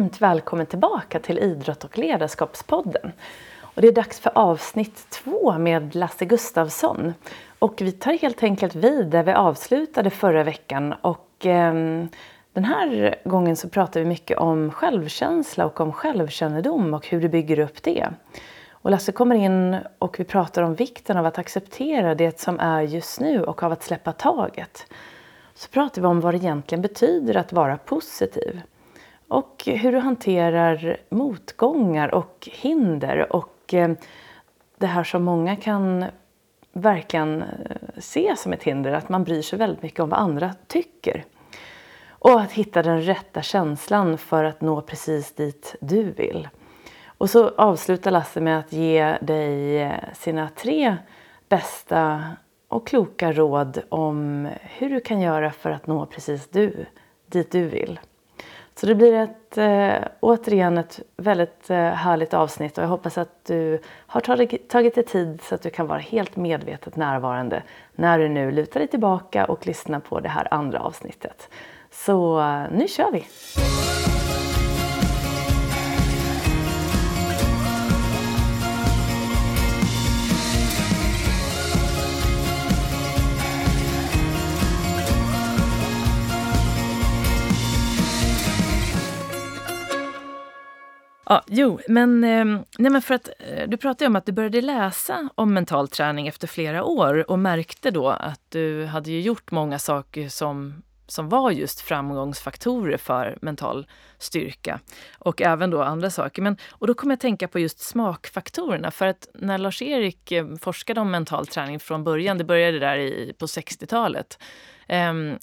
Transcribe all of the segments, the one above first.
varmt välkommen tillbaka till Idrott och ledarskapspodden. Och det är dags för avsnitt två med Lasse Gustavsson. Och vi tar helt enkelt vid där vi avslutade förra veckan. Och eh, den här gången så pratar vi mycket om självkänsla och om självkännedom och hur du bygger upp det. Och Lasse kommer in och vi pratar om vikten av att acceptera det som är just nu och av att släppa taget. Så pratar vi om vad det egentligen betyder att vara positiv. Och hur du hanterar motgångar och hinder och eh, det här som många kan verkligen eh, se som ett hinder, att man bryr sig väldigt mycket om vad andra tycker. Och att hitta den rätta känslan för att nå precis dit du vill. Och så avslutar Lasse med att ge dig eh, sina tre bästa och kloka råd om hur du kan göra för att nå precis du, dit du vill. Så det blir ett, äh, återigen ett väldigt äh, härligt avsnitt och jag hoppas att du har tagit, dig tid så att du kan vara helt medvetet närvarande när du nu lutar dig tillbaka och lyssnar på det här andra avsnittet. Så eh, nu kör vi! Ja, jo, men, eh, nej, men för att eh, du pratade om att du började läsa om mental träning efter flera år och märkte då att du hade ju gjort många saker som, som var just framgångsfaktorer för mental styrka och även då andra saker. Men, och då kom jag att tänka på just smakfaktorerna för att när Lars-Erik eh, forskade om mental träning från början, det började där i, på 60-talet,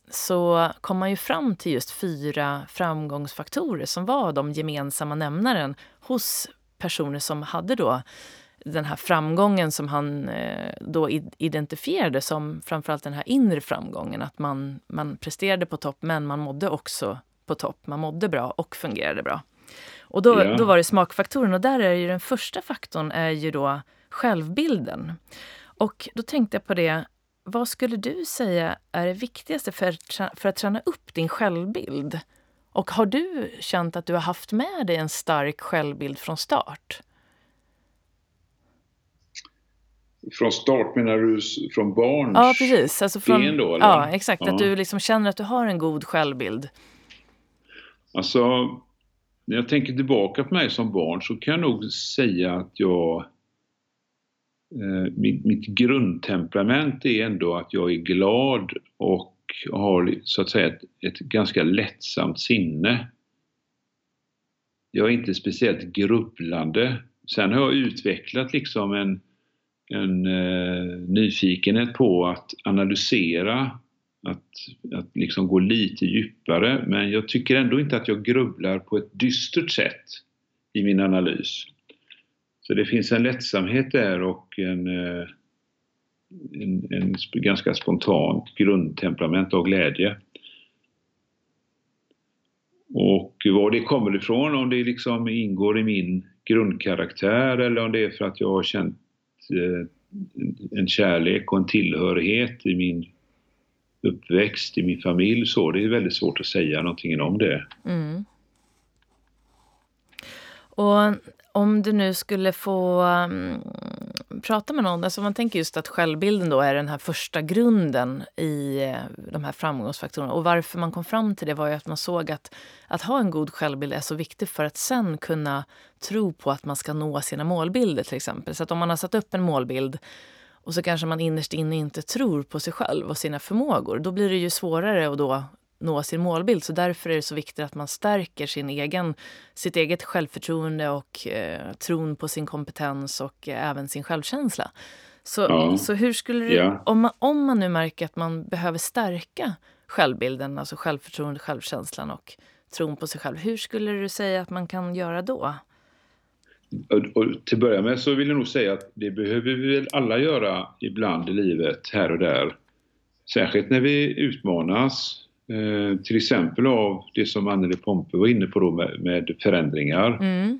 så kom man ju fram till just fyra framgångsfaktorer som var de gemensamma nämnaren hos personer som hade då den här framgången som han eh, då identifierade som framförallt den här inre framgången. Att man, man presterade på topp men man mådde också på topp. Man mådde bra och fungerade bra. Och då, yeah. då var det smakfaktorn och där är ju den första faktorn är ju då självbilden. Och då tänkte jag på det, vad skulle du säga är det viktigaste för, för att träna upp din självbild? Och har du känt att du har haft med dig en stark självbild från start? Från start menar du från barns Ja, precis. Alltså från, då, ja, exakt. Ja. Att du liksom känner att du har en god självbild. Alltså, när jag tänker tillbaka på mig som barn så kan jag nog säga att jag Eh, mitt, mitt grundtemperament är ändå att jag är glad och har så att säga ett, ett ganska lättsamt sinne. Jag är inte speciellt grubblande. Sen har jag utvecklat liksom en, en eh, nyfikenhet på att analysera, att, att liksom gå lite djupare. Men jag tycker ändå inte att jag grubblar på ett dystert sätt i min analys. Så det finns en lättsamhet där och en, eh, en, en ganska spontant grundtemperament av glädje. Och var det kommer ifrån, om det liksom ingår i min grundkaraktär eller om det är för att jag har känt eh, en kärlek och en tillhörighet i min uppväxt, i min familj så. Det är väldigt svårt att säga någonting om det. Mm. Och om du nu skulle få um, prata med någon, alltså man tänker just att självbilden då är den här första grunden i eh, de här framgångsfaktorerna. Och varför man kom fram till det var ju att man såg att att ha en god självbild är så viktigt för att sen kunna tro på att man ska nå sina målbilder till exempel. Så att om man har satt upp en målbild och så kanske man innerst inne inte tror på sig själv och sina förmågor, då blir det ju svårare att då nå sin målbild. Så därför är det så viktigt att man stärker sin egen, sitt eget självförtroende och eh, tron på sin kompetens och eh, även sin självkänsla. Så, ja. så hur skulle du, ja. om, man, om man nu märker att man behöver stärka självbilden, alltså självförtroende, självkänslan och tron på sig själv, hur skulle du säga att man kan göra då? Och, och till att börja med så vill jag nog säga att det behöver vi väl alla göra ibland i livet, här och där. Särskilt när vi utmanas Eh, till exempel av det som Anneli Pompe var inne på då med, med förändringar. Mm.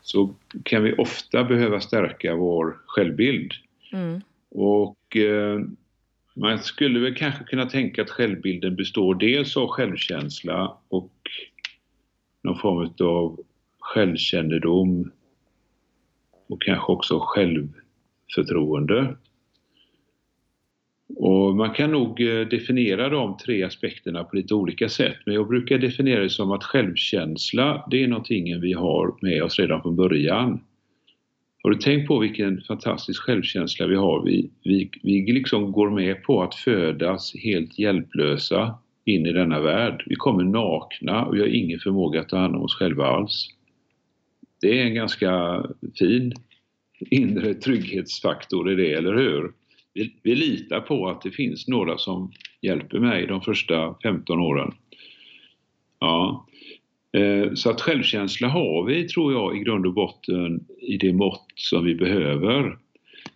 Så kan vi ofta behöva stärka vår självbild. Mm. Och eh, man skulle väl kanske kunna tänka att självbilden består dels av självkänsla och någon form av självkännedom och kanske också självförtroende. Och man kan nog eh, definiera de tre aspekterna på lite olika sätt men jag brukar definiera det som att självkänsla det är någonting vi har med oss redan från början. Har du tänkt på vilken fantastisk självkänsla vi har? Vi, vi, vi liksom går med på att födas helt hjälplösa in i denna värld. Vi kommer nakna och vi har ingen förmåga att ta hand om oss själva alls. Det är en ganska fin inre trygghetsfaktor i det, eller hur? Vi, vi litar på att det finns några som hjälper mig de första 15 åren. Ja, eh, så att självkänsla har vi, tror jag, i grund och botten i det mått som vi behöver.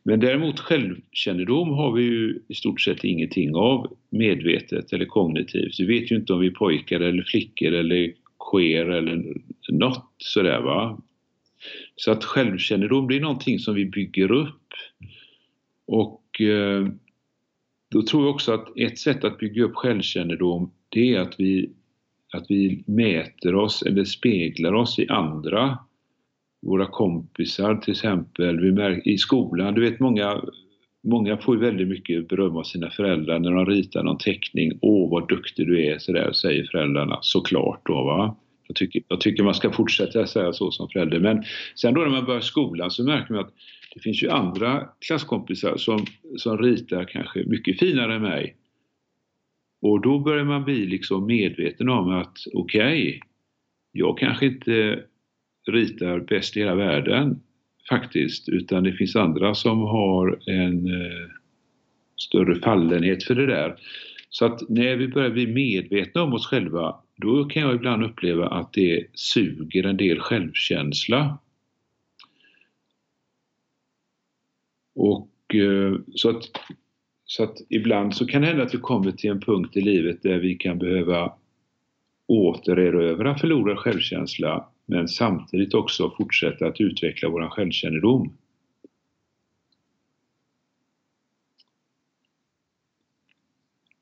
Men däremot självkännedom har vi ju i stort sett ingenting av medvetet eller kognitivt. Vi vet ju inte om vi är pojkar eller flickor eller queer eller något sådär va. Så att självkännedom det är någonting som vi bygger upp. Och eh, då tror jag också att ett sätt att bygga upp självkännedom det är att vi att vi mäter oss eller speglar oss i andra. Våra kompisar till exempel, vi märker, i skolan, du vet många, många får väldigt mycket beröm av sina föräldrar när de ritar någon teckning. Åh vad duktig du är, sådär säger föräldrarna. Såklart då va. Jag tycker, jag tycker man ska fortsätta säga så som förälder. Men sen då när man börjar skolan så märker man att det finns ju andra klasskompisar som, som ritar kanske mycket finare än mig. Och då börjar man bli liksom medveten om att okej, okay, jag kanske inte ritar bäst i hela världen faktiskt, utan det finns andra som har en eh, större fallenhet för det där. Så att när vi börjar bli medvetna om oss själva, då kan jag ibland uppleva att det suger en del självkänsla. Och eh, så att så att ibland så kan det hända att vi kommer till en punkt i livet där vi kan behöva återerövra förlorad självkänsla men samtidigt också fortsätta att utveckla vår självkännedom.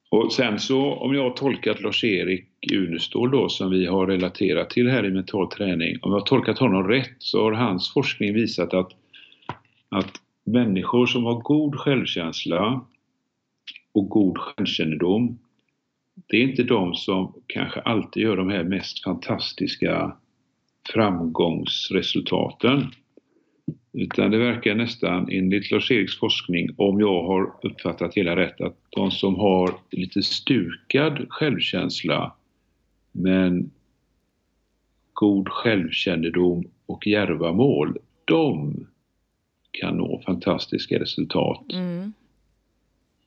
Och sen så om jag har tolkat Lars-Erik Unestål då som vi har relaterat till här i mental träning, om jag har tolkat honom rätt så har hans forskning visat att, att människor som har god självkänsla och god självkännedom, det är inte de som kanske alltid gör de här mest fantastiska framgångsresultaten. Utan det verkar nästan, enligt Lars-Eriks forskning, om jag har uppfattat hela rätt, att de som har lite stukad självkänsla men god självkännedom och järva mål, de kan nå fantastiska resultat. Mm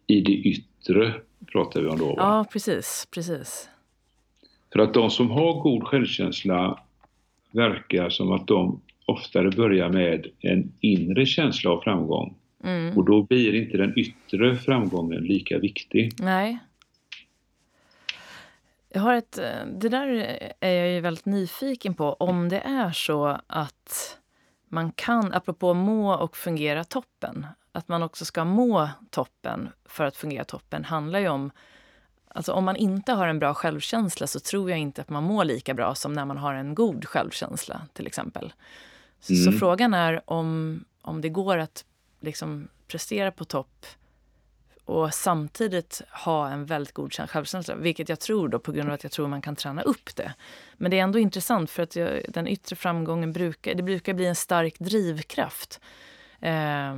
i det yttre pratar vi om då. Va? Ja, precis, precis. För att de som har god självkänsla verkar som att de oftare börjar med en inre känsla av framgång. Mm. Och då blir inte den yttre framgången lika viktig. Nej. Jag har ett, det där är jag ju väldigt nyfiken på. Om det är så att man kan, apropå må och fungera toppen, att man också ska må toppen för att fungera toppen handlar ju om Alltså om man inte har en bra självkänsla så tror jag inte att man mår lika bra som när man har en god självkänsla till exempel. Mm. Så frågan är om, om det går att liksom prestera på topp och samtidigt ha en väldigt god självkänsla. Vilket jag tror då på grund av att jag tror man kan träna upp det. Men det är ändå intressant för att jag, den yttre framgången brukar, det brukar bli en stark drivkraft. Eh,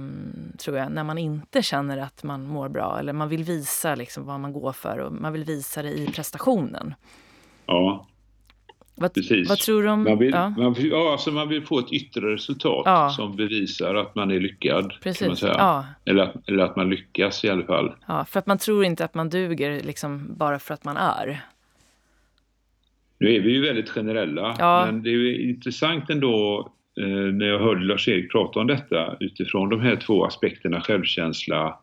tror jag, när man inte känner att man mår bra eller man vill visa liksom vad man går för och man vill visa det i prestationen. Ja, vad, precis. Vad tror du om... Man vill, ja. Man, vill, ja, alltså man vill få ett yttre resultat ja. som bevisar att man är lyckad. Precis. Ja. Eller, att, eller att man lyckas i alla fall. Ja, för att man tror inte att man duger liksom bara för att man är. Nu är vi ju väldigt generella, ja. men det är intressant ändå eh, när jag hörde Lars-Erik prata om detta utifrån de här två aspekterna självkänsla,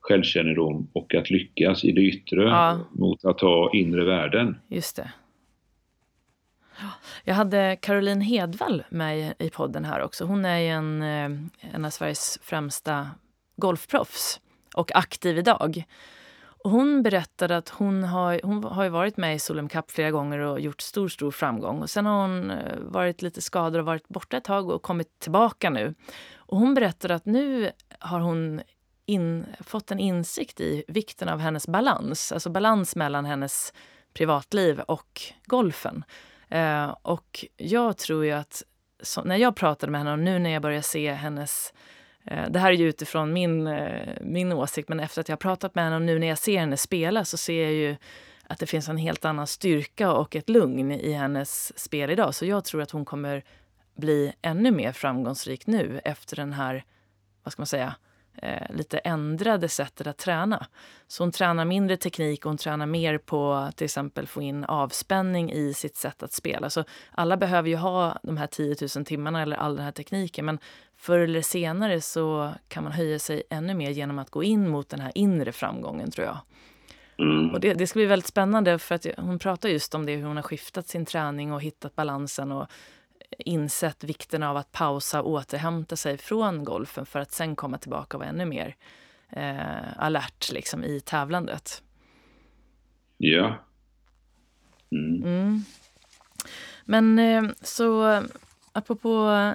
självkännedom och att lyckas i det yttre ja. mot att ha inre värden. Just det. Jag hade Caroline Hedvall med i podden här också. Hon är en, eh, en av Sveriges främsta golfproffs och aktiv idag. Och hon berättade att hon har, hon har varit med i Solheim Cup flera gånger och gjort stor, stor framgång. Och sen har hon eh, varit lite skadad och varit borta ett tag och kommit tillbaka nu. Och hon berättade att nu har hon in, fått en insikt i vikten av hennes balans. Alltså balans mellan hennes privatliv och golfen. Eh, och jag tror ju att så, när jag pratade med henne och nu när jag börjar se hennes eh, det här är ju utifrån min, eh, min åsikt, men efter att jag har pratat med henne och nu när jag ser henne spela så ser jag ju att det finns en helt annan styrka och ett lugn i hennes spel idag. Så jag tror att hon kommer bli ännu mer framgångsrik nu efter den här, vad ska man säga, eh, lite ändrade sättet att träna. Så hon tränar mindre teknik och hon tränar mer på till exempel få in avspänning i sitt sätt att spela. Så alla behöver ju ha de här 10 000 timmarna eller all den här tekniken men förr eller senare så kan man höja sig ännu mer genom att gå in mot den här inre framgången tror jag. Mm. Och det, det, ska bli väldigt spännande för att hon pratar just om det, hur hon har skiftat sin träning och hittat balansen och insett vikten av att pausa och återhämta sig från golfen för att sen komma tillbaka och vara ännu mer eh, alert liksom, i tävlandet. Ja. Mm. Mm. Men eh, så apropå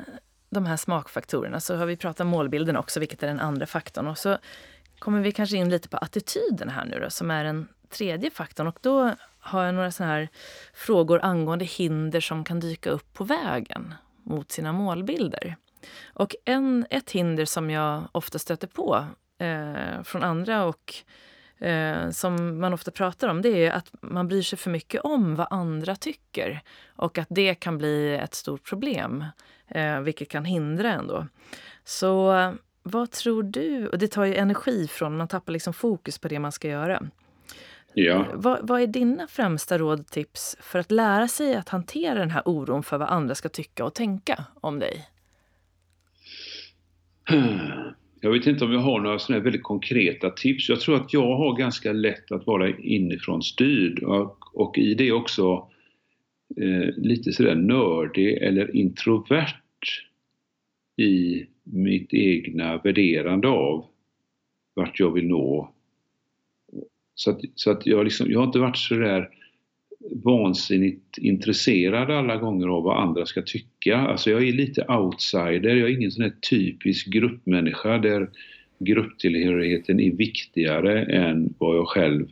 de här smakfaktorerna så har vi pratat målbilden också, vilket är den andra faktorn. Och så kommer vi kanske in lite på attityden här nu då, som är den tredje faktorn. Och då har jag några såna här frågor angående hinder som kan dyka upp på vägen mot sina målbilder. Och en, ett hinder som jag ofta stöter på eh, från andra och eh, som man ofta pratar om, det är att man bryr sig för mycket om vad andra tycker och att det kan bli ett stort problem, eh, vilket kan hindra ändå. Så eh, vad tror du? Och det tar ju energi från, man tappar liksom fokus på det man ska göra. Ja. Vad, vad är dina främsta råd och tips för att lära sig att hantera den här oron för vad andra ska tycka och tänka om dig? Jag vet inte om jag har några sådana väldigt konkreta tips. Jag tror att jag har ganska lätt att vara inifrån styrd och, och i det också eh, lite sådär nördig eller introvert i mitt egna värderande av vart jag vill nå så att, så att jag, liksom, jag har inte varit så där vansinnigt intresserad alla gånger av vad andra ska tycka. Alltså jag är lite outsider, jag är ingen sån här typisk gruppmänniska där grupptillhörigheten är viktigare än vad jag själv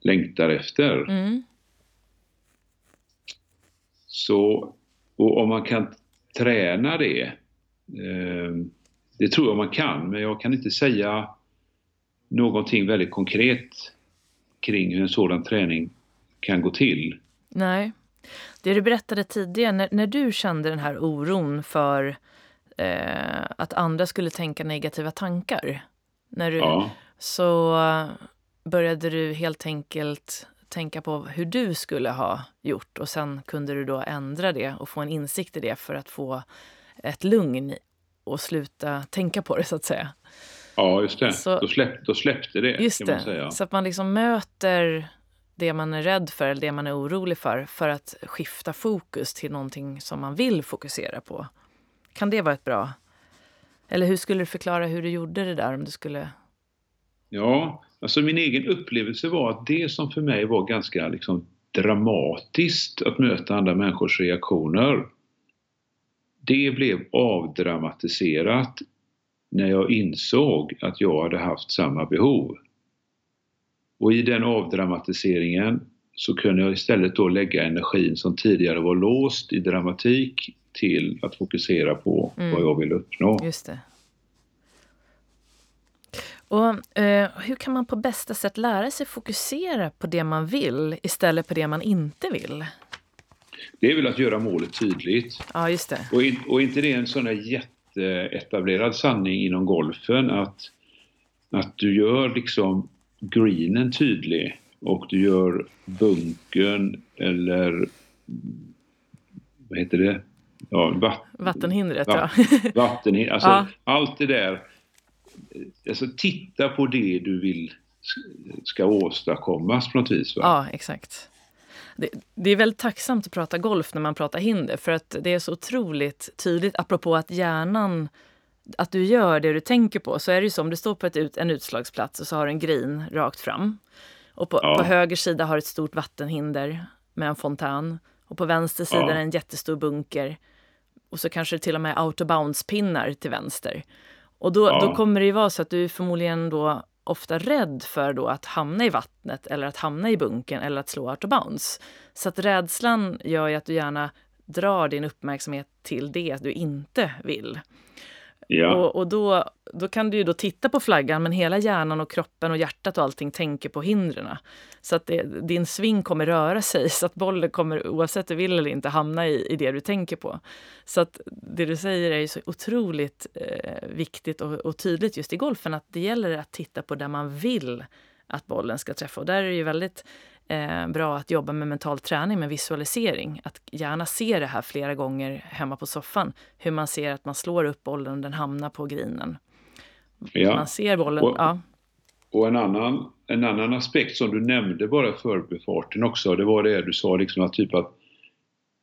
längtar efter. Mm. Så, och om man kan träna det, eh, det tror jag man kan, men jag kan inte säga någonting väldigt konkret kring hur en sådan träning kan gå till. Nej. Det du berättade tidigare, när, när du kände den här oron för eh, att andra skulle tänka negativa tankar, när du, ja. så började du helt enkelt tänka på hur du skulle ha gjort och sen kunde du då ändra det och få en insikt i det för att få ett lugn och sluta tänka på det så att säga. Ja, just det. Så, då, släpp, då släppte det, just kan man säga. Så att man liksom möter det man är rädd för eller det man är orolig för, för att skifta fokus till någonting som man vill fokusera på. Kan det vara ett bra... Eller hur skulle du förklara hur du gjorde det där om du skulle... Ja, alltså min egen upplevelse var att det som för mig var ganska liksom dramatiskt att möta andra människors reaktioner, det blev avdramatiserat när jag insåg att jag hade haft samma behov. Och i den avdramatiseringen så kunde jag istället då lägga energin som tidigare var låst i dramatik till att fokusera på mm. vad jag vill uppnå. Just det. Och eh, Hur kan man på bästa sätt lära sig fokusera på det man vill istället för det man inte vill? Det är väl att göra målet tydligt. Ja, just det. Och, in, och inte det är en sån där jätte etablerad sanning inom golfen att, att du gör liksom greenen tydlig och du gör bunkern eller vad heter det? Ja, vatt, Vattenhindret, vatt, ja. Vattenhindret, alltså ja. allt det där. Alltså titta på det du vill ska åstadkommas på något vis. Va? Ja, exakt. Det, det, är väldigt tacksamt att prata golf när man pratar hinder för att det är så otroligt tydligt apropå att hjärnan att du gör det du tänker på så är det ju så om du står på ett ut, en utslagsplats och så har du en green rakt fram. Och på, ja. på höger sida har du ett stort vattenhinder med en fontän. Och på vänster sida ja. en jättestor bunker. Och så kanske det till och med autobounce-pinnar till vänster. Och då, ja. då kommer det ju vara så att du förmodligen då ofta rädd för då att hamna i vattnet eller att hamna i bunken eller att slå out of bounds. Så att rädslan gör ju att du gärna drar din uppmärksamhet till det du inte vill. Ja. Och, och då, då kan du ju då titta på flaggan men hela hjärnan och kroppen och hjärtat och allting tänker på hindren. Så att det, din sving kommer röra sig så att bollen kommer oavsett du vill eller inte hamna i, i det du tänker på. Så att det du säger är så otroligt eh, viktigt och, och, tydligt just i golfen att det gäller att titta på där man vill att bollen ska träffa. Och där är det ju väldigt eh, bra att jobba med mental träning med visualisering. Att gärna se det här flera gånger hemma på soffan. Hur man ser att man slår upp bollen och den hamnar på grinen. Ja. Man ser bollen. Och, ja. och en, annan, en annan aspekt som du nämnde bara förbifarten också, det var det du sa liksom att typ att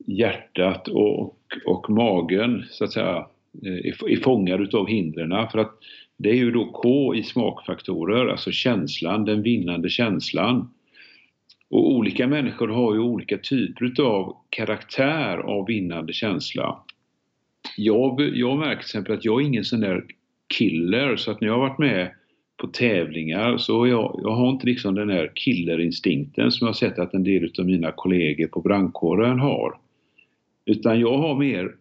hjärtat och, och, och magen så att säga är, är fångad utav hindren. För att det är ju då K i smakfaktorer, alltså känslan, den vinnande känslan. Och olika människor har ju olika typer av karaktär av vinnande känsla. Jag, jag märker till exempel att jag är ingen sån där killer så att när jag har varit med på tävlingar så jag, jag har inte liksom den här killerinstinkten som jag har sett att en del av mina kollegor på brandkåren har. Utan jag har mer,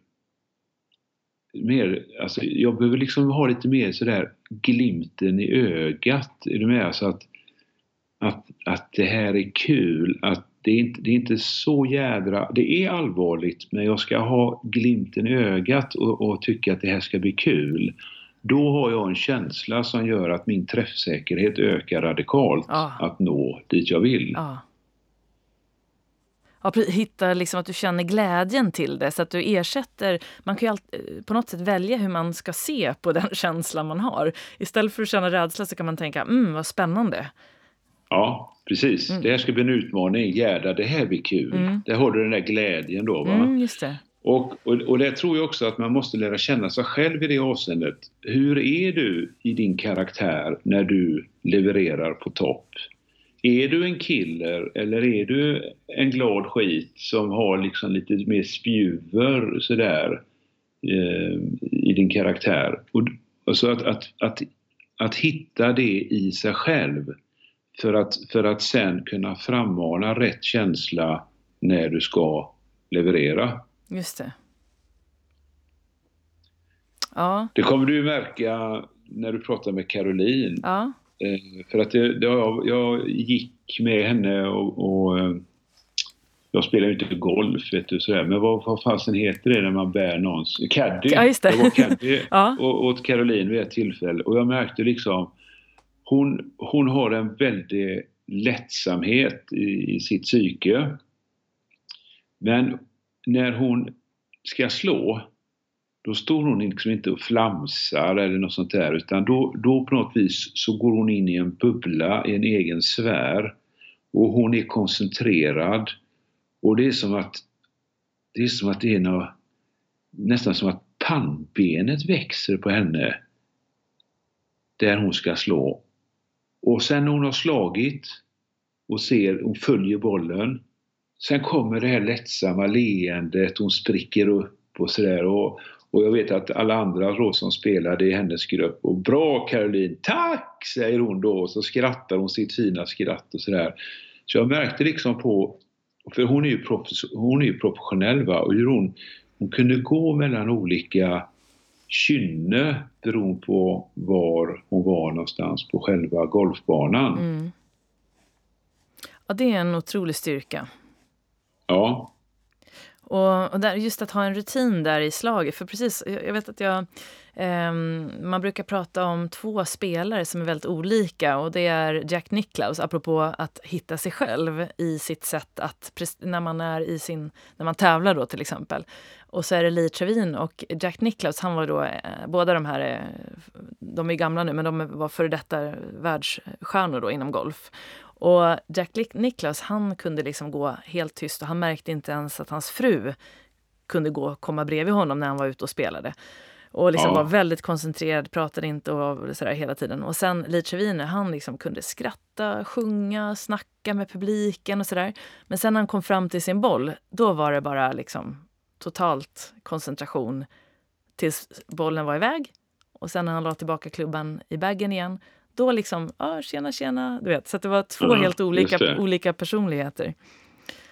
mer alltså jag behöver liksom ha lite mer sådär glimten i ögat. Är du med? Så att att, att det här är kul, att det är, inte, det är inte så jädra... Det är allvarligt men jag ska ha glimten i ögat och, och tycka att det här ska bli kul. Då har jag en känsla som gör att min träffsäkerhet ökar radikalt ah. att nå dit jag vill. Ah. Ja, hitta liksom att du känner glädjen till det så att du ersätter. Man kan ju alltid, på något sätt välja hur man ska se på den känslan man har. Istället för att känna rädsla så kan man tänka, mm vad spännande. Ja, precis. Mm. Det här ska bli en utmaning. Gerda, det här blir kul. Mm. Där har du den där glädjen då. Va? Mm, just det. Och, och, och det tror jag också att man måste lära känna sig själv i det avseendet. Hur är du i din karaktär när du levererar på topp? Är du en killer eller är du en glad skit som har liksom lite mer spjuver sådär eh, i din karaktär? Och, alltså att, att, att, att hitta det i sig själv för att, för att sen kunna frammana rätt känsla när du ska leverera. Just det. Ja. Det kommer du märka när du pratar med Caroline. Ja. Eh, för att det, det, jag, jag gick med henne och, och eh, jag spelar ju inte golf, vet du, sådär. men vad, vad fasen heter det när man bär någons... Caddy! Ja, just det. Jag var caddy ja. åt Caroline vid ett tillfälle och jag märkte liksom hon, hon har en väldig lättsamhet i, i sitt psyke. Men när hon ska slå, då står hon liksom inte och flamsar eller något sånt där utan då, då på något vis så går hon in i en bubbla, i en egen sfär och hon är koncentrerad och det är som att det är som att det är något, nästan som att pannbenet växer på henne där hon ska slå och sen när hon har slagit och ser, hon följer bollen. Sen kommer det här lättsamma leendet, hon spricker upp och sådär. Och, och jag vet att alla andra då som spelade i hennes grupp. Och bra Caroline, tack! säger hon då och så skrattar hon sitt fina skratt och sådär. Så jag märkte liksom på, för hon är ju, hon är ju professionell va, och hur hon, hon kunde gå mellan olika kynne beroende på var hon var någonstans på själva golfbanan. Mm. Ja, det är en otrolig styrka. Ja. Och, och där, just att ha en rutin där i slaget. För precis, jag vet att jag... Um, man brukar prata om två spelare som är väldigt olika. Och det är Jack Nicklaus, apropå att hitta sig själv i sitt sätt att... När man är i sin... När man tävlar då till exempel. Och så är det Lee Trevin och Jack Nicklaus. Han var då... Eh, båda de här... Eh, de är gamla nu, men de var före detta världsstjärnor då inom golf. Och Jack Nicklaus han kunde liksom gå helt tyst och han märkte inte ens att hans fru kunde gå komma bredvid honom när han var ute och spelade. Och liksom Ja. var väldigt koncentrerad, pratade inte och sådär hela tiden. Och sen Lichevine, han liksom kunde skratta, sjunga, snacka med publiken och sådär. Men sen när han kom fram till sin boll, då var det bara liksom totalt koncentration tills bollen var iväg. Och sen när han la tillbaka klubban i baggen igen, då liksom, ja, tjena, tjena. Du vet, så det var två Ja, helt olika, olika personligheter.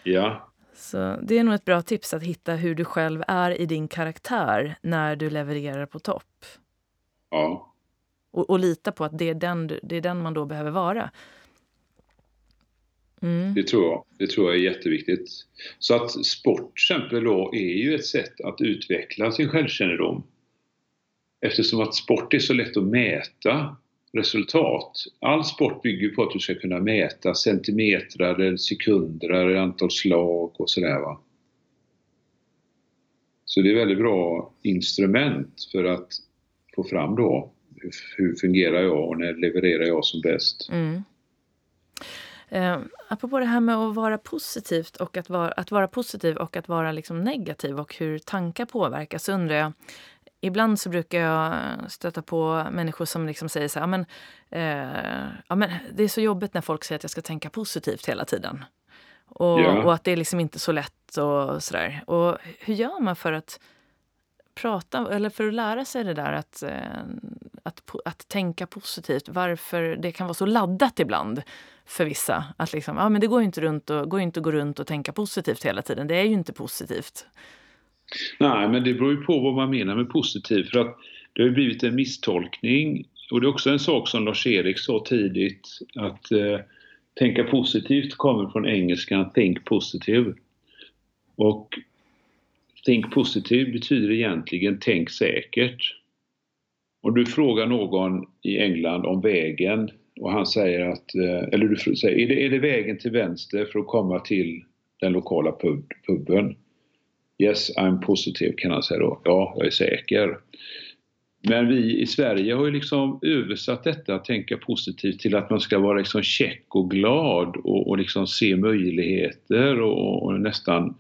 Ja, Så det är nog ett bra tips att hitta hur du själv är i din karaktär när du levererar på topp. ja. Och, och lita på att det är, den, det är den man då behöver vara. Mm. Det tror jag. Det tror jag är jätteviktigt. Så att sport till exempel då är ju ett sätt att utveckla sin självkännedom. Eftersom att sport är så lätt att mäta resultat. All sport bygger på att du ska kunna mäta centimetrar, sekunder, eller antal slag och sådär va. Så det är väldigt bra instrument för att få fram då hur, fungerar jag och när levererar jag som bäst. Mm. Eh, apropå det här med att vara positivt och att vara, att vara positiv och att vara liksom negativ och hur tankar påverkas, så undrar jag Ibland så brukar jag stöta på människor som liksom säger så här, "Ja, men, eh, ja, men det är så jobbigt när folk säger att jag ska tänka positivt hela tiden. Och, Ja. och att det är liksom inte så lätt och sådär. Och hur gör man för att prata, eller för att lära sig det där att, eh, att, att tänka positivt? Varför det kan vara så laddat ibland för vissa. Att liksom, ja men det går ju inte, runt och, går inte att gå runt och tänka positivt hela tiden. Det är ju inte positivt. Nej, men det beror ju på vad man menar med positiv. För att det har ju blivit en misstolkning. Och det är också en sak som Lars-Erik sa tidigt. Att eh, tänka positivt kommer från engelskan think positive. Och think positive betyder egentligen tänk säkert. Om du frågar någon i England om vägen och han säger att, eh, eller du säger, är det, är det vägen till vänster för att komma till den lokala pub, puben? Yes, I'm positive kan han säga då. Ja, jag är säker. Men vi i Sverige har ju liksom översatt detta att tänka positivt till att man ska vara liksom check och glad och, och liksom se möjligheter och, och nästan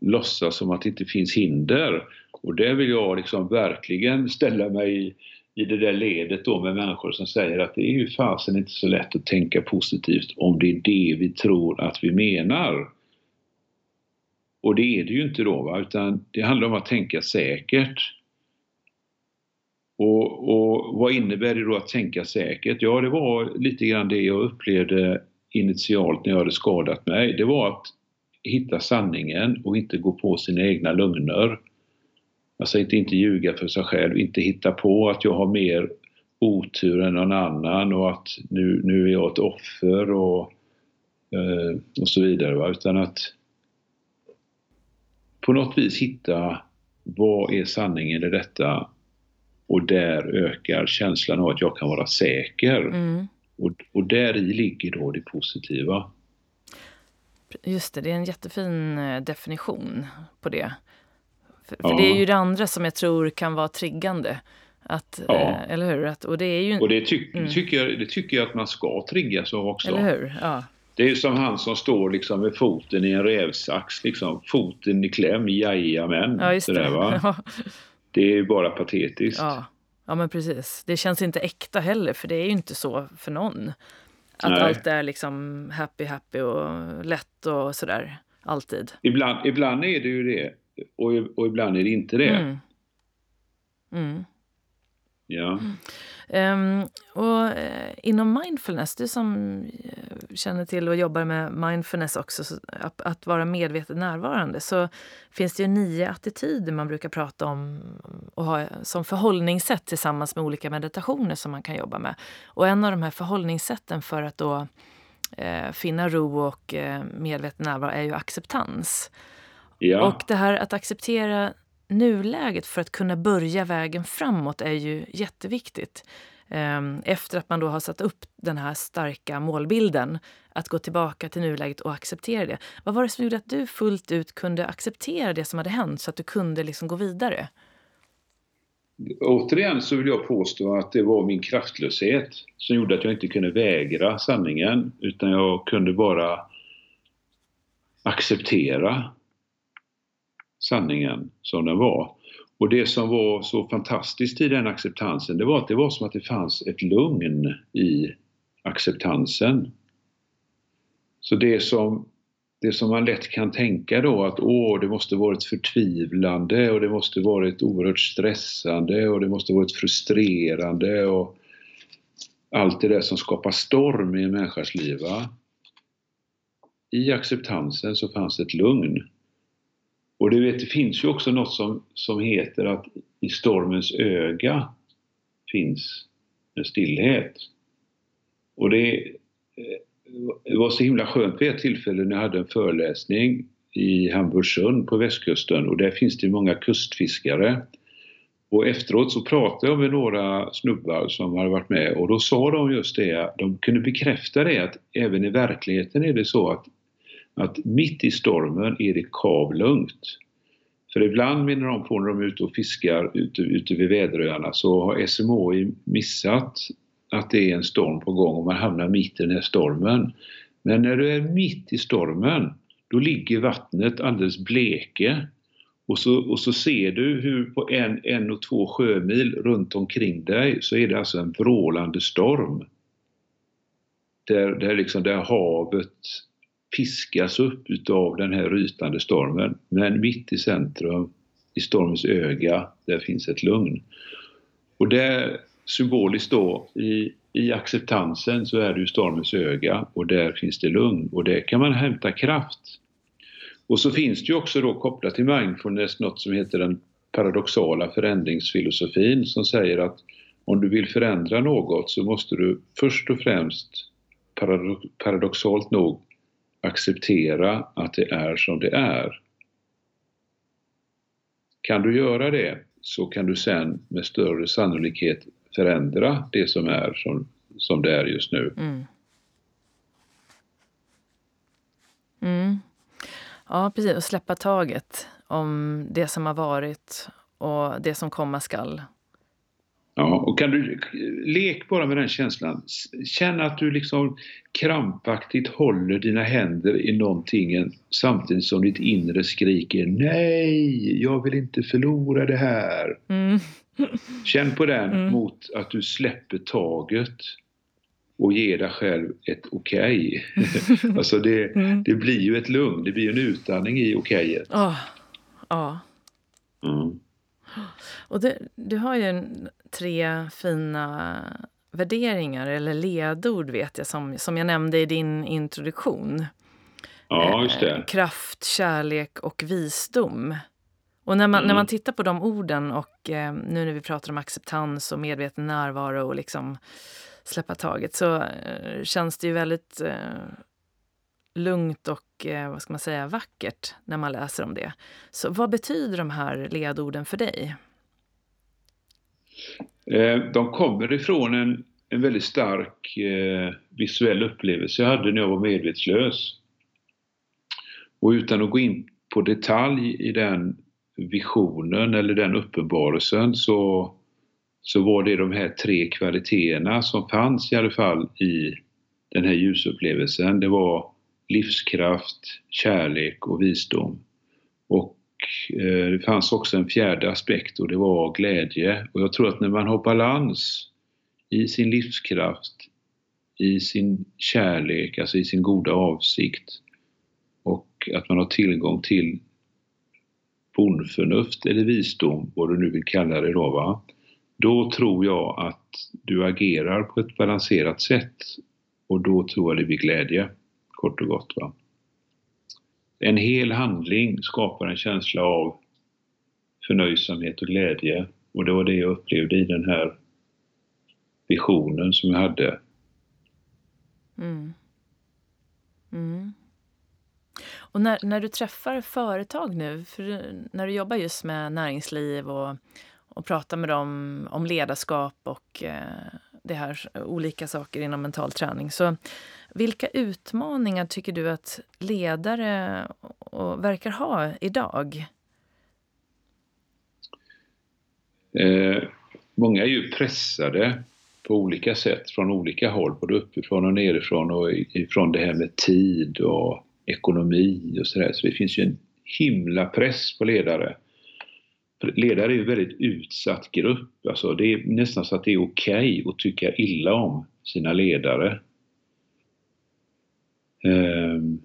låtsas som att det inte finns hinder. Och där vill jag liksom verkligen ställa mig i, i det där ledet då med människor som säger att det är ju fasen inte så lätt att tänka positivt om det är det vi tror att vi menar. Och det är det ju inte då, va? utan det handlar om att tänka säkert. Och, och vad innebär det då att tänka säkert? Ja, det var lite grann det jag upplevde initialt när jag hade skadat mig. Det var att hitta sanningen och inte gå på sina egna lögner. Alltså inte, inte ljuga för sig själv, inte hitta på att jag har mer otur än någon annan och att nu, nu är jag ett offer och, eh, och så vidare. Va? Utan att på något vis hitta vad är sanningen i detta och där ökar känslan av att jag kan vara säker. Mm. Och, och där i ligger då det positiva. Just det, det är en jättefin eh, definition på det. För, för Ja. det är ju det andra som jag tror kan vara triggande. Att, Ja. eh, eller hur? Att, och det är ju... Och det, ty- Mm. tycker jag, det tycker jag att man ska triggas av också. Eller hur? Ja. Det är ju som han som står liksom med foten i en rävsax, liksom. foten i kläm, jajamän. ja, just det. Sådär, va? Ja. Det är ju bara patetiskt. Ja. ja, men precis. Det känns inte äkta heller, för det är ju inte så för någon. Att Nej. allt är liksom happy, happy och lätt och sådär. Alltid. Ibland, ibland är det ju det och, och ibland är det inte det. Mm. Mm. Ja. Ehm, och eh, inom mindfulness, du som eh, känner till och jobbar med mindfulness också, så att, att vara medvetet närvarande, så finns det ju nio attityder man brukar prata om och ha som förhållningssätt tillsammans med olika meditationer som man kan jobba med. Och en av de här förhållningssätten för att då eh, finna ro och eh, medveten närvaro är ju acceptans. ja. Och det här att acceptera nuläget för att kunna börja vägen framåt är ju jätteviktigt. Ehm, efter att man då har satt upp den här starka målbilden, att gå tillbaka till nuläget och acceptera det. Vad var det som gjorde att du fullt ut kunde acceptera det som hade hänt så att du kunde liksom gå vidare? Återigen så vill jag påstå att det var min kraftlöshet som gjorde att jag inte kunde vägra sanningen utan jag kunde bara acceptera sanningen som den var. Och det som var så fantastiskt i den acceptansen, det var att det var som att det fanns ett lugn i acceptansen. Så det som, det som man lätt kan tänka då att åh, det måste varit förtvivlande och det måste varit oerhört stressande och det måste varit frustrerande och allt det där som skapar storm i en människas liv. Va? I acceptansen så fanns ett lugn. Och det, vet, det finns ju också något som, som heter att i stormens öga finns en stillhet. Och det, eh, det var så himla skönt vid ett tillfälle när jag hade en föreläsning i Hamburgsund på västkusten och där finns det många kustfiskare. Och efteråt så pratade jag med några snubbar som hade varit med och då sa de just det, de kunde bekräfta det att även i verkligheten är det så att, att mitt i stormen är det kavlugnt. För ibland menar de på när de är ute och fiskar ute, ute vid väderöarna så har SMHI missat att det är en storm på gång och man hamnar mitt i den här stormen. Men när du är mitt i stormen, då ligger vattnet alldeles bleke och så, och så ser du hur på en, en och två sjömil runt omkring dig så är det alltså en vrålande storm. Där, där, liksom, där havet piskas upp utav den här rytande stormen. Men mitt i centrum, i stormens öga, där finns ett lugn. Och där symboliskt då i, i acceptansen så är det ju stormens öga och där finns det lugn och där kan man hämta kraft. Och så finns det ju också då kopplat till mindfulness något som heter den paradoxala förändringsfilosofin som säger att om du vill förändra något så måste du först och främst paradoxalt nog acceptera att det är som det är. Kan du göra det så kan du sen med större sannolikhet förändra det som är som, som det är just nu. Mm. Mm. Ja, precis. Och släppa taget om det som har varit och det som komma skall. Ja, och kan du lek bara med den känslan. Känn att du liksom krampaktigt håller dina händer i någonting samtidigt som ditt inre skriker Nej, jag vill inte förlora det här. Mm. Känn på den mm. mot att du släpper taget och ger dig själv ett okej. Okay. alltså det, mm. det blir ju ett lugn, det blir en utandning i okejet. Ja. ja. Mm. Och du, du har ju en, tre fina värderingar eller ledord vet jag som, som jag nämnde i din introduktion. Ja, just det. Eh, kraft, kärlek och visdom. Och när man, mm. när man tittar på de orden och eh, nu när vi pratar om acceptans och medveten närvaro och liksom släppa taget så eh, känns det ju väldigt eh, lugnt och eh, vad ska man säga, vackert när man läser om det. Så vad betyder de här ledorden för dig? Eh, de kommer ifrån en, en väldigt stark eh, visuell upplevelse jag hade när jag var medvetslös. Och utan att gå in på detalj i den visionen eller den uppenbarelsen så, så var det de här tre kvaliteterna som fanns i alla fall i den här ljusupplevelsen. Det var livskraft, kärlek och visdom. Och Eh, det fanns också en fjärde aspekt och det var glädje. Och jag tror att när man har balans i sin livskraft, i sin kärlek, alltså i sin goda avsikt och att man har tillgång till bondförnuft eller visdom, vad du nu vill kalla det då, va? då tror jag att du agerar på ett balanserat sätt och då tror jag det blir glädje, kort och gott. Va? En hel handling skapar en känsla av förnöjsamhet och glädje och det var det jag upplevde i den här visionen som jag hade. Mm. Mm. Och när, när du träffar företag nu, för när du jobbar just med näringsliv och, och pratar med dem om ledarskap och eh, det här eh, olika saker inom mental träning. Så vilka utmaningar tycker du att ledare eh, och, verkar ha idag? Eh, många är ju pressade på olika sätt från olika håll, både uppifrån och nerifrån och ifrån det här med tid och ekonomi och sådär. Så det finns ju en himla press på ledare ledare är en väldigt utsatt grupp. Alltså det är nästan så att det är okej okay att tycka illa om sina ledare. Ehm,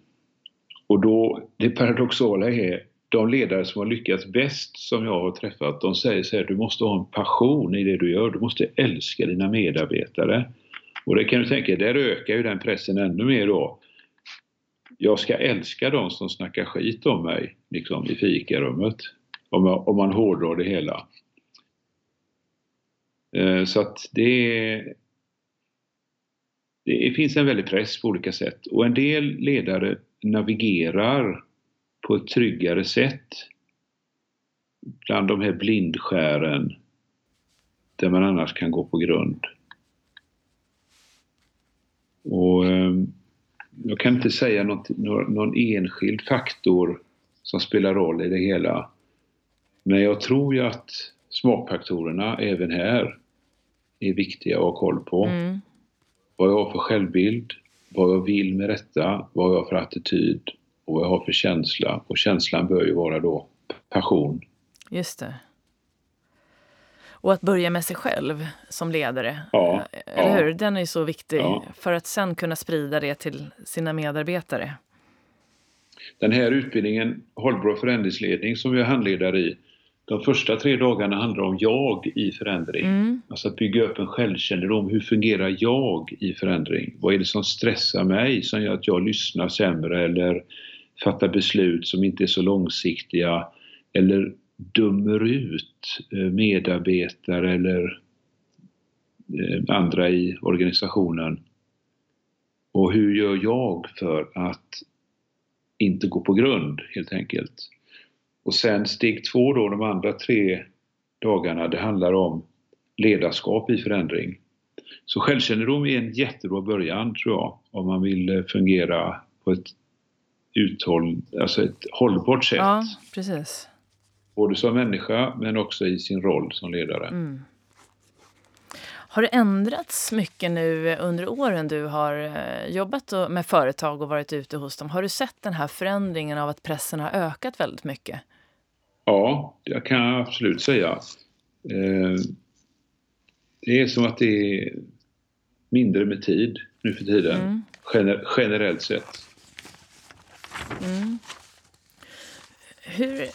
och då, det paradoxala är, de ledare som har lyckats bäst som jag har träffat, de säger så här, du måste ha en passion i det du gör, du måste älska dina medarbetare. Och det kan du tänka, där ökar ju den pressen ännu mer då. Jag ska älska de som snackar skit om mig, liksom i fikarummet. Om, om man hårdrar det hela. Eh, så att det, det finns en väldig press på olika sätt och en del ledare navigerar på ett tryggare sätt bland de här blindskären där man annars kan gå på grund. Och ehm, jag kan inte säga något, någon enskild faktor som spelar roll i det hela. Men jag tror ju att smakfaktorerna även här är viktiga att ha koll på. Mm. Vad jag har för självbild, vad jag vill med detta, vad jag har för attityd och vad jag har för känsla. Och känslan bör ju vara då passion. Just det. Och att börja med sig själv som ledare, ja, eller ja. hur? Den är ju så viktig ja. för att sen kunna sprida det till sina medarbetare. Den här utbildningen, Hållbar förändringsledning, som jag handledare i, de första tre dagarna handlar om jag i förändring. Mm. Alltså att bygga upp en självkännedom. Hur fungerar jag i förändring? Vad är det som stressar mig som gör att jag lyssnar sämre eller fattar beslut som inte är så långsiktiga eller dömer ut eh, medarbetare eller eh, andra i organisationen. Och hur gör jag för att inte gå på grund helt enkelt? Och sen steg två då, de andra tre dagarna, det handlar om ledarskap i förändring. Så självkännedom är en jättebra början tror jag, om man vill eh, fungera på ett uthåll, alltså ett hållbart sätt. Ja, precis. Både som människa men också i sin roll som ledare. Mm. Har det ändrats mycket nu under åren du har eh, jobbat med företag och varit ute hos dem? Har du sett den här förändringen av att pressen har ökat väldigt mycket? Ja, det kan jag absolut säga. Eh, det är som att det är mindre med tid nu för tiden, mm. Gener generellt sett. Mm. Hur,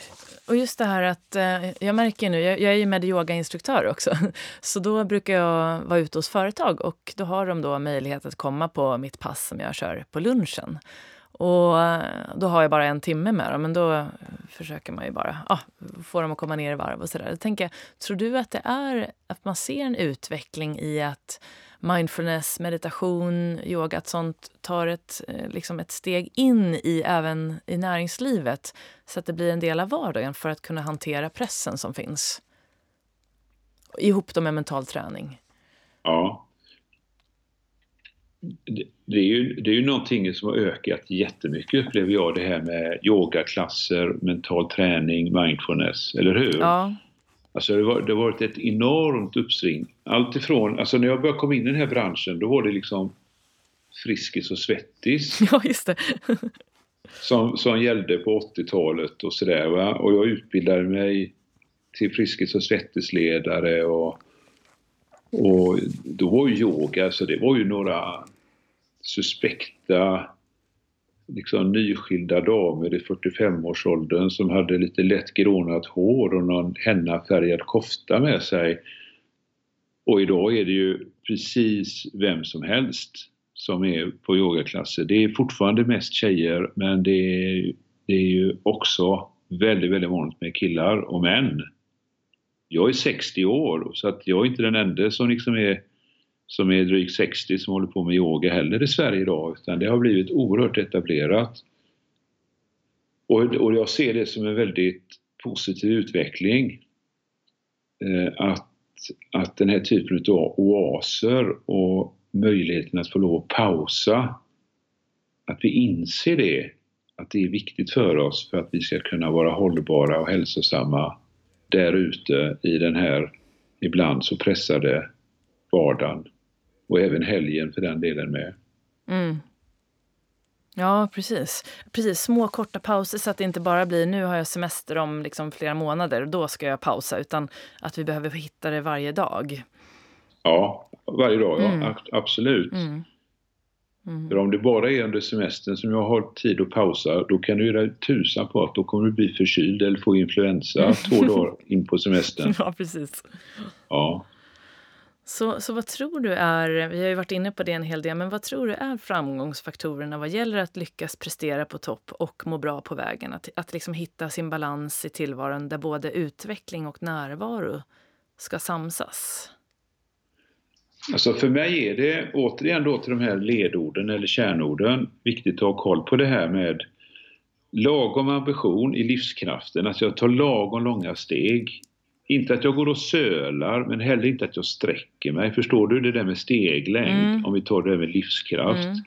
och just det här att, eh, jag märker nu, jag, jag är ju med yogainstruktör också, så då brukar jag vara ute hos företag och då har de då möjlighet att komma på mitt pass som jag kör på lunchen. Och eh, då har jag bara en timme med dem, men då försöker man ju bara ah, få dem att komma ner i varv och sådär. tänker tror du att det är att man ser en utveckling i att mindfulness, meditation, yoga, att sånt tar ett, eh, liksom ett steg in i även i näringslivet så att det blir en del av vardagen för att kunna hantera pressen som finns? Ihop med mental träning. Ja, det är, ju, det är ju någonting som har ökat jättemycket upplever jag det här med yogaklasser, mental träning, mindfulness, eller hur? Ja. Alltså det, var, det har varit ett enormt uppsving. Allt ifrån, alltså när jag började komma in i den här branschen då var det liksom Friskis och Svettis. Ja, just det. som, som gällde på 80-talet och sådär va. Och jag utbildade mig till Friskis och Svettis-ledare och och då var ju yoga, så det var ju några suspekta liksom nyskilda damer i 45-årsåldern som hade lite lätt grånat hår och någon hennafärgad kofta med sig. Och idag är det ju precis vem som helst som är på yogaklasser. Det är fortfarande mest tjejer men det är, det är ju också väldigt, väldigt vanligt med killar och män jag är 60 år så att jag är inte den enda som liksom är som är drygt 60 som håller på med yoga heller i Sverige idag utan det har blivit oerhört etablerat. Och, och jag ser det som en väldigt positiv utveckling. Eh, att, att den här typen av oaser och möjligheten att få lov att pausa, att vi inser det, att det är viktigt för oss för att vi ska kunna vara hållbara och hälsosamma där ute i den här ibland så pressade vardagen. Och även helgen för den delen med. Mm. Ja, precis. precis. Små korta pauser så att det inte bara blir nu har jag semester om liksom flera månader och då ska jag pausa. Utan att vi behöver hitta det varje dag. Ja, varje dag. Mm. Ja, absolut. Mm. Mm. För om det bara är under semestern som jag har tid att pausa, då kan du göra tusan på att då kommer du bli förkyld eller få influensa två dagar in på semestern. Ja, precis. Ja. Så, så vad tror du är, vi har ju varit inne på det en hel del, men vad tror du är framgångsfaktorerna vad gäller att lyckas prestera på topp och må bra på vägen? Att, att liksom hitta sin balans i tillvaron där både utveckling och närvaro ska samsas? Alltså för mig är det, återigen då till de här ledorden eller kärnorden, viktigt att ha koll på det här med lagom ambition i livskraften, att jag tar lagom långa steg. Inte att jag går och sölar, men heller inte att jag sträcker mig. Förstår du det där med steglängd, mm. om vi tar det med livskraft. Mm.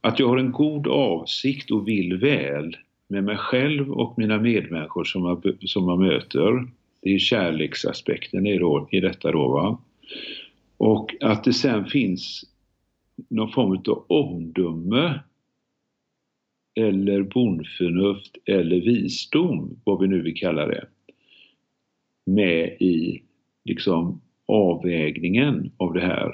Att jag har en god avsikt och vill väl med mig själv och mina medmänniskor som man, som man möter. Det är kärleksaspekten i, då, i detta då. Va? Och att det sen finns någon form av omdöme eller bondförnuft eller visdom, vad vi nu vill kalla det, med i liksom avvägningen av det här.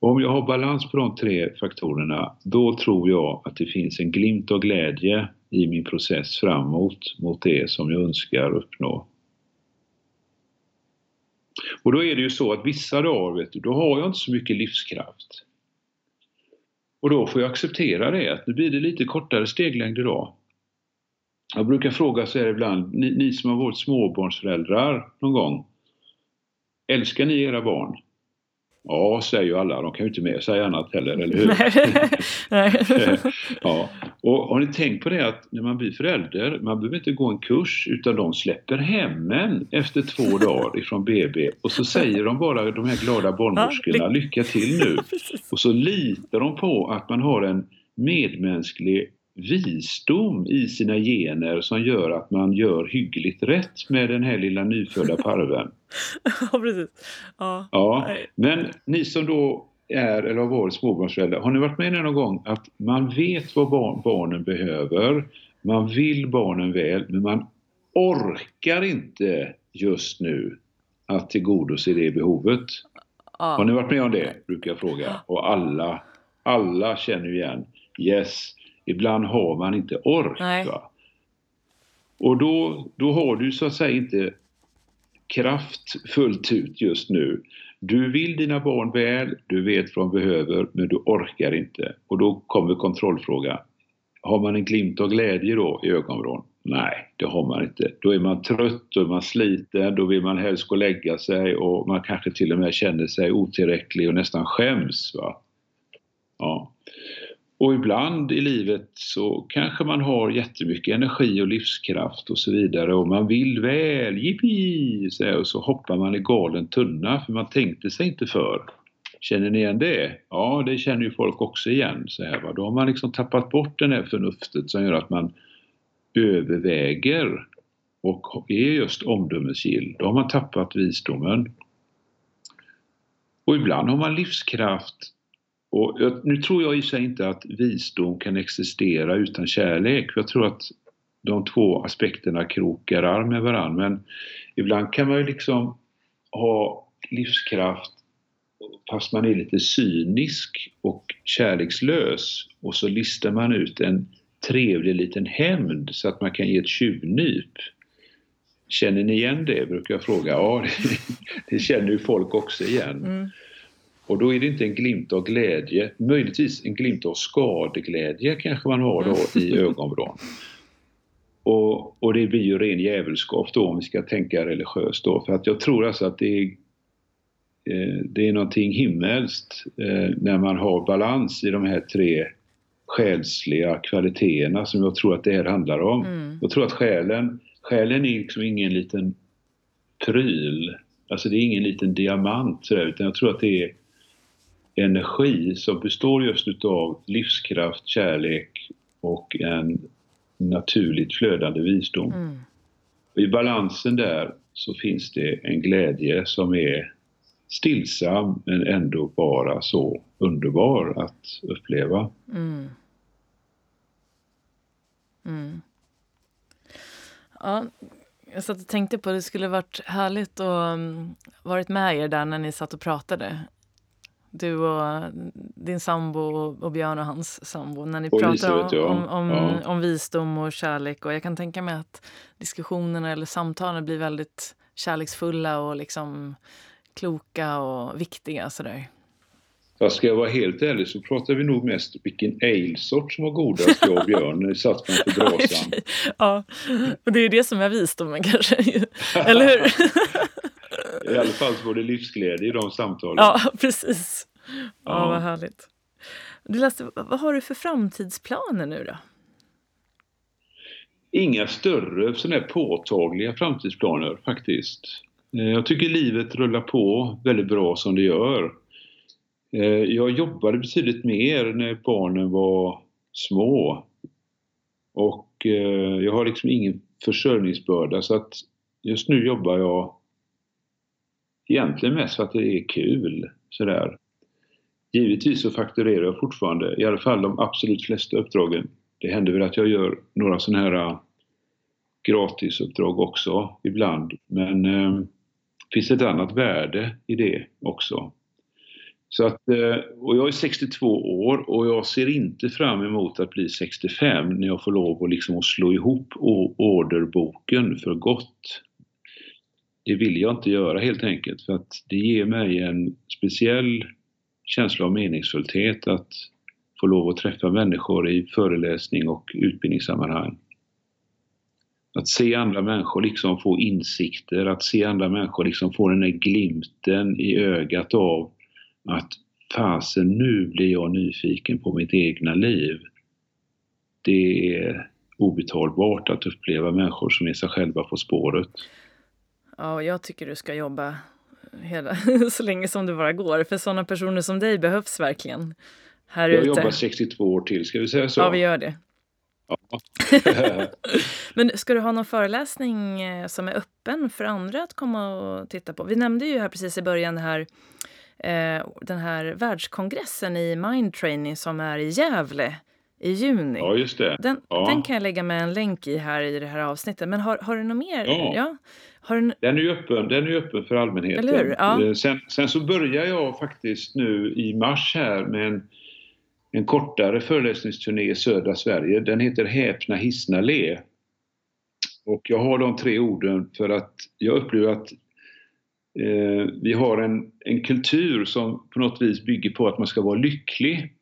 Och om jag har balans på de tre faktorerna, då tror jag att det finns en glimt av glädje i min process framåt mot det som jag önskar uppnå. Och då är det ju så att vissa dagar, vet du, då har jag inte så mycket livskraft. Och då får jag acceptera det, att nu blir det lite kortare steglängd idag. Jag brukar fråga så här ibland, ni, ni som har varit småbarnsföräldrar någon gång, älskar ni era barn? Ja, säger ju alla. De kan ju inte med sig annat heller, eller hur? Nej. ja. Och har ni tänkt på det att när man blir förälder, man behöver inte gå en kurs utan de släpper hem en efter två dagar ifrån BB och så säger de bara, de här glada barnmorskorna, lycka till nu. Och så litar de på att man har en medmänsklig visdom i sina gener som gör att man gör hyggligt rätt med den här lilla nyfödda parven. ja, precis. Ja. ja. Men ni som då är eller har varit småbarnsföräldrar, har ni varit med någon gång att man vet vad barn, barnen behöver, man vill barnen väl, men man orkar inte just nu att tillgodose det behovet? Ja. Har ni varit med om det? Brukar jag fråga. Och alla, alla känner igen. Yes, Ibland har man inte ork. Va? Och då, då har du så att säga inte kraft fullt ut just nu. Du vill dina barn väl, du vet vad de behöver, men du orkar inte. Och då kommer kontrollfrågan. Har man en glimt av glädje då i ögonvrån? Nej, det har man inte. Då är man trött, då är man sliten, då vill man helst gå och lägga sig och man kanske till och med känner sig otillräcklig och nästan skäms. Va? Ja. Och ibland i livet så kanske man har jättemycket energi och livskraft och så vidare och man vill väl, jippi! Och så hoppar man i galen tunna för man tänkte sig inte för. Känner ni igen det? Ja, det känner ju folk också igen. Så här, va? Då har man liksom tappat bort det här förnuftet som gör att man överväger och är just omdömesgill. Då har man tappat visdomen. Och ibland har man livskraft och nu tror jag i sig inte att visdom kan existera utan kärlek. Jag tror att de två aspekterna krokar arm med varandra. Men ibland kan man ju liksom ha livskraft fast man är lite cynisk och kärlekslös och så listar man ut en trevlig liten hämnd så att man kan ge ett tjuvnyp. Känner ni igen det? brukar jag fråga. Ja, det, det känner ju folk också igen. Mm. Och då är det inte en glimt av glädje, möjligtvis en glimt av skadeglädje kanske man har då i ögonvrån. Och, och det blir ju ren djävulskap då om vi ska tänka religiöst då. För att jag tror alltså att det är, eh, det är någonting himmelskt eh, när man har balans i de här tre själsliga kvaliteterna som jag tror att det här handlar om. Mm. Jag tror att själen, själen är liksom ingen liten pryl. Alltså det är ingen liten diamant sådär, utan jag tror att det är energi som består just utav livskraft, kärlek och en naturligt flödande visdom. Mm. I balansen där så finns det en glädje som är stillsam men ändå bara så underbar att uppleva. Mm. Mm. Ja, jag satt och tänkte på att det skulle varit härligt att um, varit med er där när ni satt och pratade. Du och din sambo och Björn och hans sambo. När ni pratade om, om, om, ja. om, visdom och kärlek. Och jag kan tänka mig att diskussionerna eller samtalen blir väldigt kärleksfulla och liksom kloka och viktiga sådär. Fast ska jag vara helt ärlig så pratar vi nog mest vilken ale-sort som var godast jag och Björn när vi satt framför brasan. ja, och det är det som är visdomen kanske. Eller hur? I alla fall så var det livsglädje i de samtalen. Ja, precis. Ja, ja. vad härligt. Du läste, vad har du för framtidsplaner nu då? Inga större sådana påtagliga framtidsplaner faktiskt. Eh, jag tycker livet rullar på väldigt bra som det gör. Eh, jag jobbade betydligt mer när barnen var små. Och eh, jag har liksom ingen försörjningsbörda så att just nu jobbar jag egentligen mest för att det är kul. Sådär. Givetvis så fakturerar jag fortfarande, i alla fall de absolut flesta uppdragen. Det händer väl att jag gör några sådana här äh, gratisuppdrag också ibland. Men eh, finns ett annat värde i det också. Så att, eh, och jag är 62 år och jag ser inte fram emot att bli 65 när jag får lov att, liksom slå ihop orderboken för gott. Det vill jag inte göra helt enkelt för att det ger mig en speciell känsla av meningsfullhet att få lov att träffa människor i föreläsning och utbildningssammanhang. Att se andra människor liksom få insikter, att se andra människor liksom få den där glimten i ögat av att fasen nu blir jag nyfiken på mitt egna liv. Det är obetalbart att uppleva människor som är sig själva på spåret. Ja, jag tycker du ska jobba hela, så länge som det bara går. För sådana personer som dig behövs verkligen här jag ute. Jag jobbar 62 år till, ska vi säga så? Ja, vi gör det. Ja. Men ska du ha någon föreläsning eh, som är öppen för andra att komma och titta på? Vi nämnde ju här precis i början här, eh, den här världskongressen i mindtraining som är i Gävle i juni. Ja, just det. Den, ja. den kan jag lägga med en länk i här i det här avsnittet. Men har, har du något mer? Ja. ja. Du... Den är ju öppen, den är öppen för allmänheten. Ja. Eh, sen, sen, så börjar jag faktiskt nu i mars här med en, en kortare föreläsningsturné i södra Sverige. Den heter Häpna, hissna, le. Och jag har de tre orden för att jag upplever att eh, vi har en, en kultur som på något vis bygger på att man ska vara lycklig.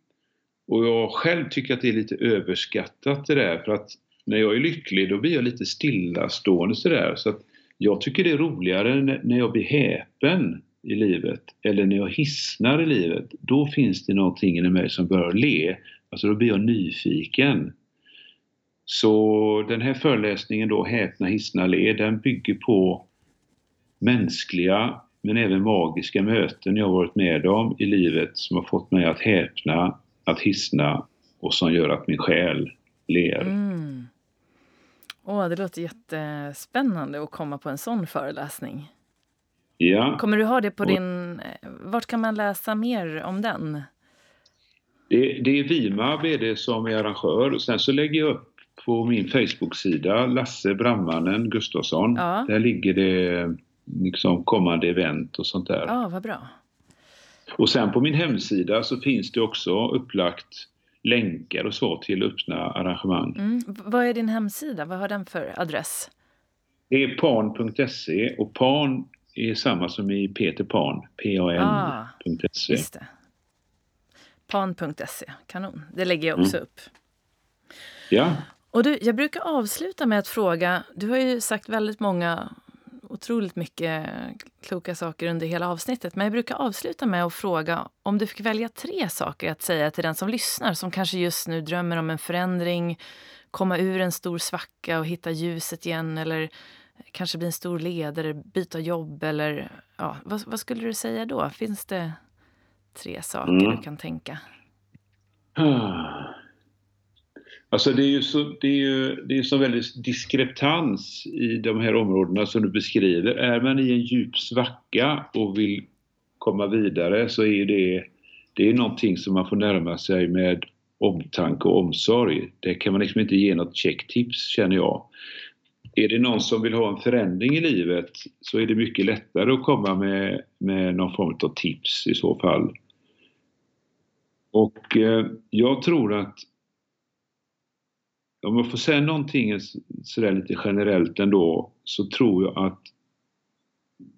Och jag själv tycker att det är lite överskattat det där för att när jag är lycklig då blir jag lite stillastående sådär. Så att jag tycker det är roligare när jag blir häpen i livet eller när jag hissnar i livet. Då finns det någonting i mig som börjar le. Alltså då blir jag nyfiken. Så den här föreläsningen då, Häpna, hissna, le, den bygger på mänskliga men även magiska möten jag varit med om i livet som har fått mig att häpna, att hissna och som gör att min själ ler. Mm. Åh, det låter jättespännande att komma på en sån föreläsning. Ja. Kommer du ha det på din... Eh, vart kan man läsa mer om den? Det, det är Vimab är det som är arrangör. Sen så lägger jag upp på min Facebook-sida Lasse Brammanen Gustafsson. Ja. Där ligger det liksom kommande event och sånt där. Ja, vad bra. Och sen på min hemsida så finns det också upplagt länkar och så till öppna arrangemang. Mm. Vad är din hemsida? Vad har den för adress? Det är pan.se och pan är samma som i Peter Pan, pan.se. Ah. Pan.se, kanon. Det lägger jag också mm. upp. Ja. Och du, jag brukar avsluta med att fråga, du har ju sagt väldigt många otroligt mycket kloka saker under hela avsnittet. Men jag brukar avsluta med att fråga om du fick välja tre saker att säga till den som lyssnar som kanske just nu drömmer om en förändring, komma ur en stor svacka och hitta ljuset igen eller kanske bli en stor ledare, byta jobb eller ja, vad, vad skulle du säga då? Finns det tre saker mm. du kan tänka? Alltså det är ju så, det är ju, det är så väldigt diskreptans i de här områdena som du beskriver. Är man i en djup svacka och vill komma vidare så är det, det är någonting som man får närma sig med omtanke och omsorg. Det kan man liksom inte ge något checktips känner jag. Är det någon som vill ha en förändring i livet så är det mycket lättare att komma med, med någon form av tips i så fall. Och eh, jag tror att om jag får säga någonting sådär lite generellt ändå så tror jag att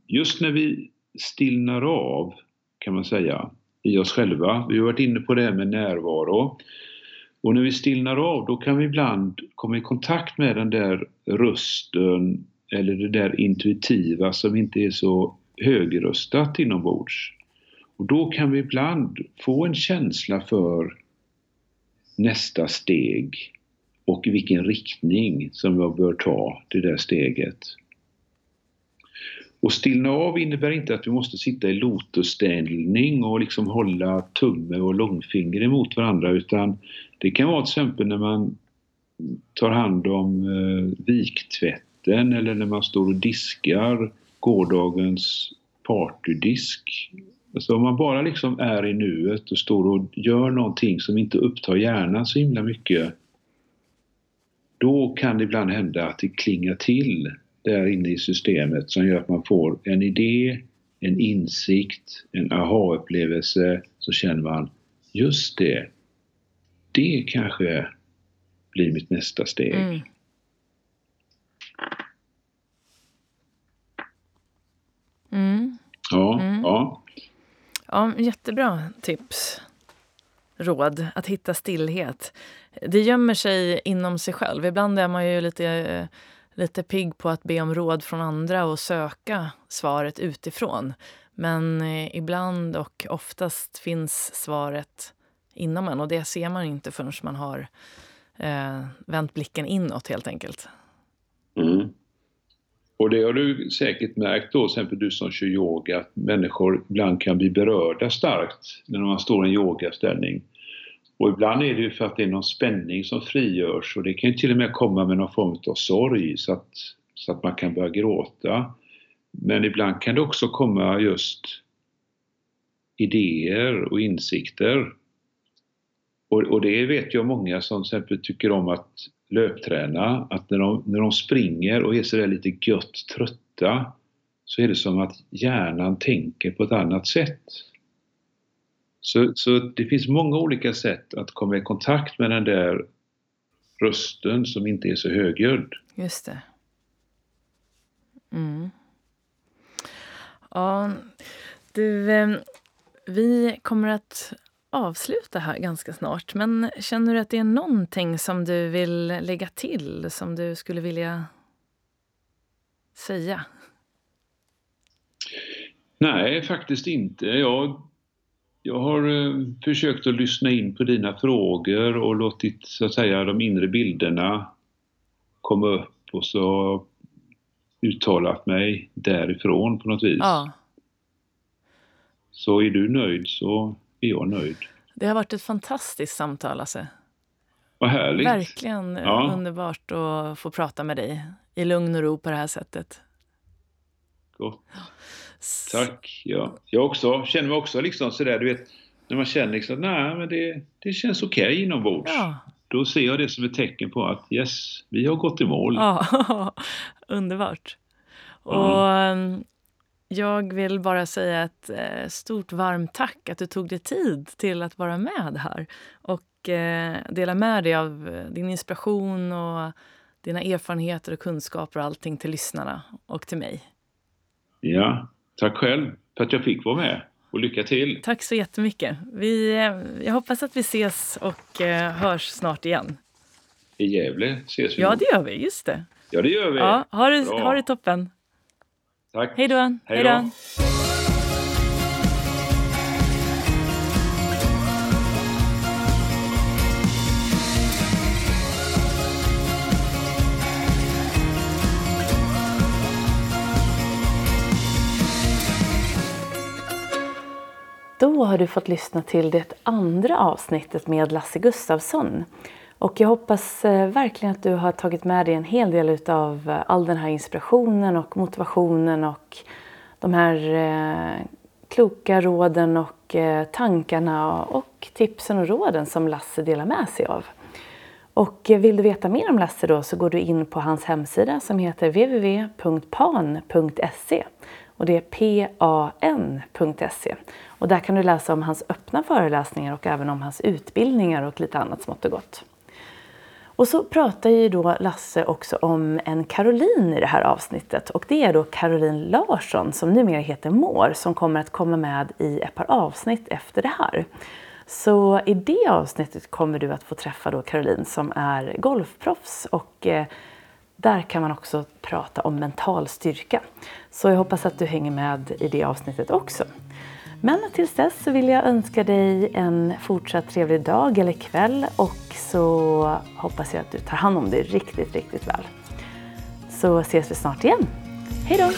just när vi stillnar av kan man säga i oss själva. Vi har varit inne på det här med närvaro. Och när vi stillnar av då kan vi ibland komma i kontakt med den där rösten eller det där intuitiva som inte är så högröstat inombords. Och då kan vi ibland få en känsla för nästa steg och i vilken riktning som jag bör ta det där steget. Och stillna av innebär inte att vi måste sitta i lotusställning och liksom hålla tumme och långfinger emot varandra utan det kan vara till exempel när man tar hand om eh, viktvätten eller när man står och diskar gårdagens partydisk. Alltså om man bara liksom är i nuet och står och gör någonting som inte upptar hjärnan så himla mycket då kan det ibland hända att det klingar till där inne i systemet som gör att man får en idé, en insikt, en aha-upplevelse så känner man just det, det kanske blir mitt nästa steg. Mm. Mm. Ja, mm. ja. Ja, jättebra tips. Råd, att hitta stillhet. Det gömmer sig inom sig själv. Ibland är man ju lite lite pigg på att be om råd från andra och söka svaret utifrån. Men eh, ibland och oftast finns svaret inom en och det ser man inte förrän man har eh, vänt blicken inåt helt enkelt. Mm. Och det har du säkert märkt då, till exempel du som kör yoga, att människor ibland kan bli berörda starkt när man står i en yogaställning. Och ibland är det ju för att det är någon spänning som frigörs och det kan ju till och med komma med någon form av sorg så att, så att man kan börja gråta. Men ibland kan det också komma just idéer och insikter. Och, och det vet jag många som till exempel tycker om att löpträna, att när de, när de springer och är sådär lite gött trötta så är det som att hjärnan tänker på ett annat sätt. Så, så det finns många olika sätt att komma i kontakt med den där rösten som inte är så högljudd. Just det. Mm. Ja, du, eh, vi kommer att avsluta här ganska snart. Men känner du att det är någonting som du vill lägga till, som du skulle vilja säga? Nej, faktiskt inte. Jag jag har eh, försökt att lyssna in på dina frågor och låtit så att säga de inre bilderna komma upp och så uttalat mig därifrån på något vis. Ja. Så är du nöjd så är jag nöjd. Det har varit ett fantastiskt samtal, Lasse. Vad härligt. Verkligen ja. underbart att få prata med dig i lugn och ro på det här sättet. Gott. Tack. Ja. Jag också, känner mig också liksom sådär, du vet, när man känner liksom nej men det, det känns okej okay inombords. Ja. Då ser jag det som ett tecken på att yes, vi har gått i mål. Ja, underbart. Och mm. Jag vill bara säga ett eh, stort varmt tack att du tog dig tid till att vara med här och eh, dela med dig av eh, din inspiration och dina erfarenheter och kunskaper och allting till lyssnarna och till mig. Ja, Tack själv för att jag fick vara med och lycka till. Tack så jättemycket. Vi, jag hoppas att vi ses och hörs snart igen. I Gävle ses vi. Ja, det gör vi. Just det. Ja, det gör vi. Ja, ha, det, ha det toppen. Tack. Hej då. Hej då. Då har du fått lyssna till det andra avsnittet med Lasse Gustavsson. Och jag hoppas eh, verkligen att du har tagit med dig en hel del av eh, all den här inspirationen och motivationen och de här eh, kloka råden och tankarna och tipsen och råden som Lasse delar med sig av. Och vill du veta mer om Lasse då så går du in på hans hemsida som heter www.pan.se och det är pan.se. Och där kan du läsa om hans öppna föreläsningar och även om hans utbildningar och lite annat smått och gott. Och så pratar ju då Lasse också om en Caroline i det här avsnittet och det är då Caroline Larsson som numera heter Mår som kommer att komma med i ett par avsnitt efter det här. Så i det avsnittet kommer du att få träffa då Caroline som är golfproffs och eh, där kan man också prata om mental styrka. Så jag hoppas att du hänger med i det avsnittet också. Men tills dess så vill jag önska dig en fortsatt trevlig dag eller kväll och så hoppas jag att du tar hand om dig riktigt, riktigt väl. Så ses vi snart igen. Hej då!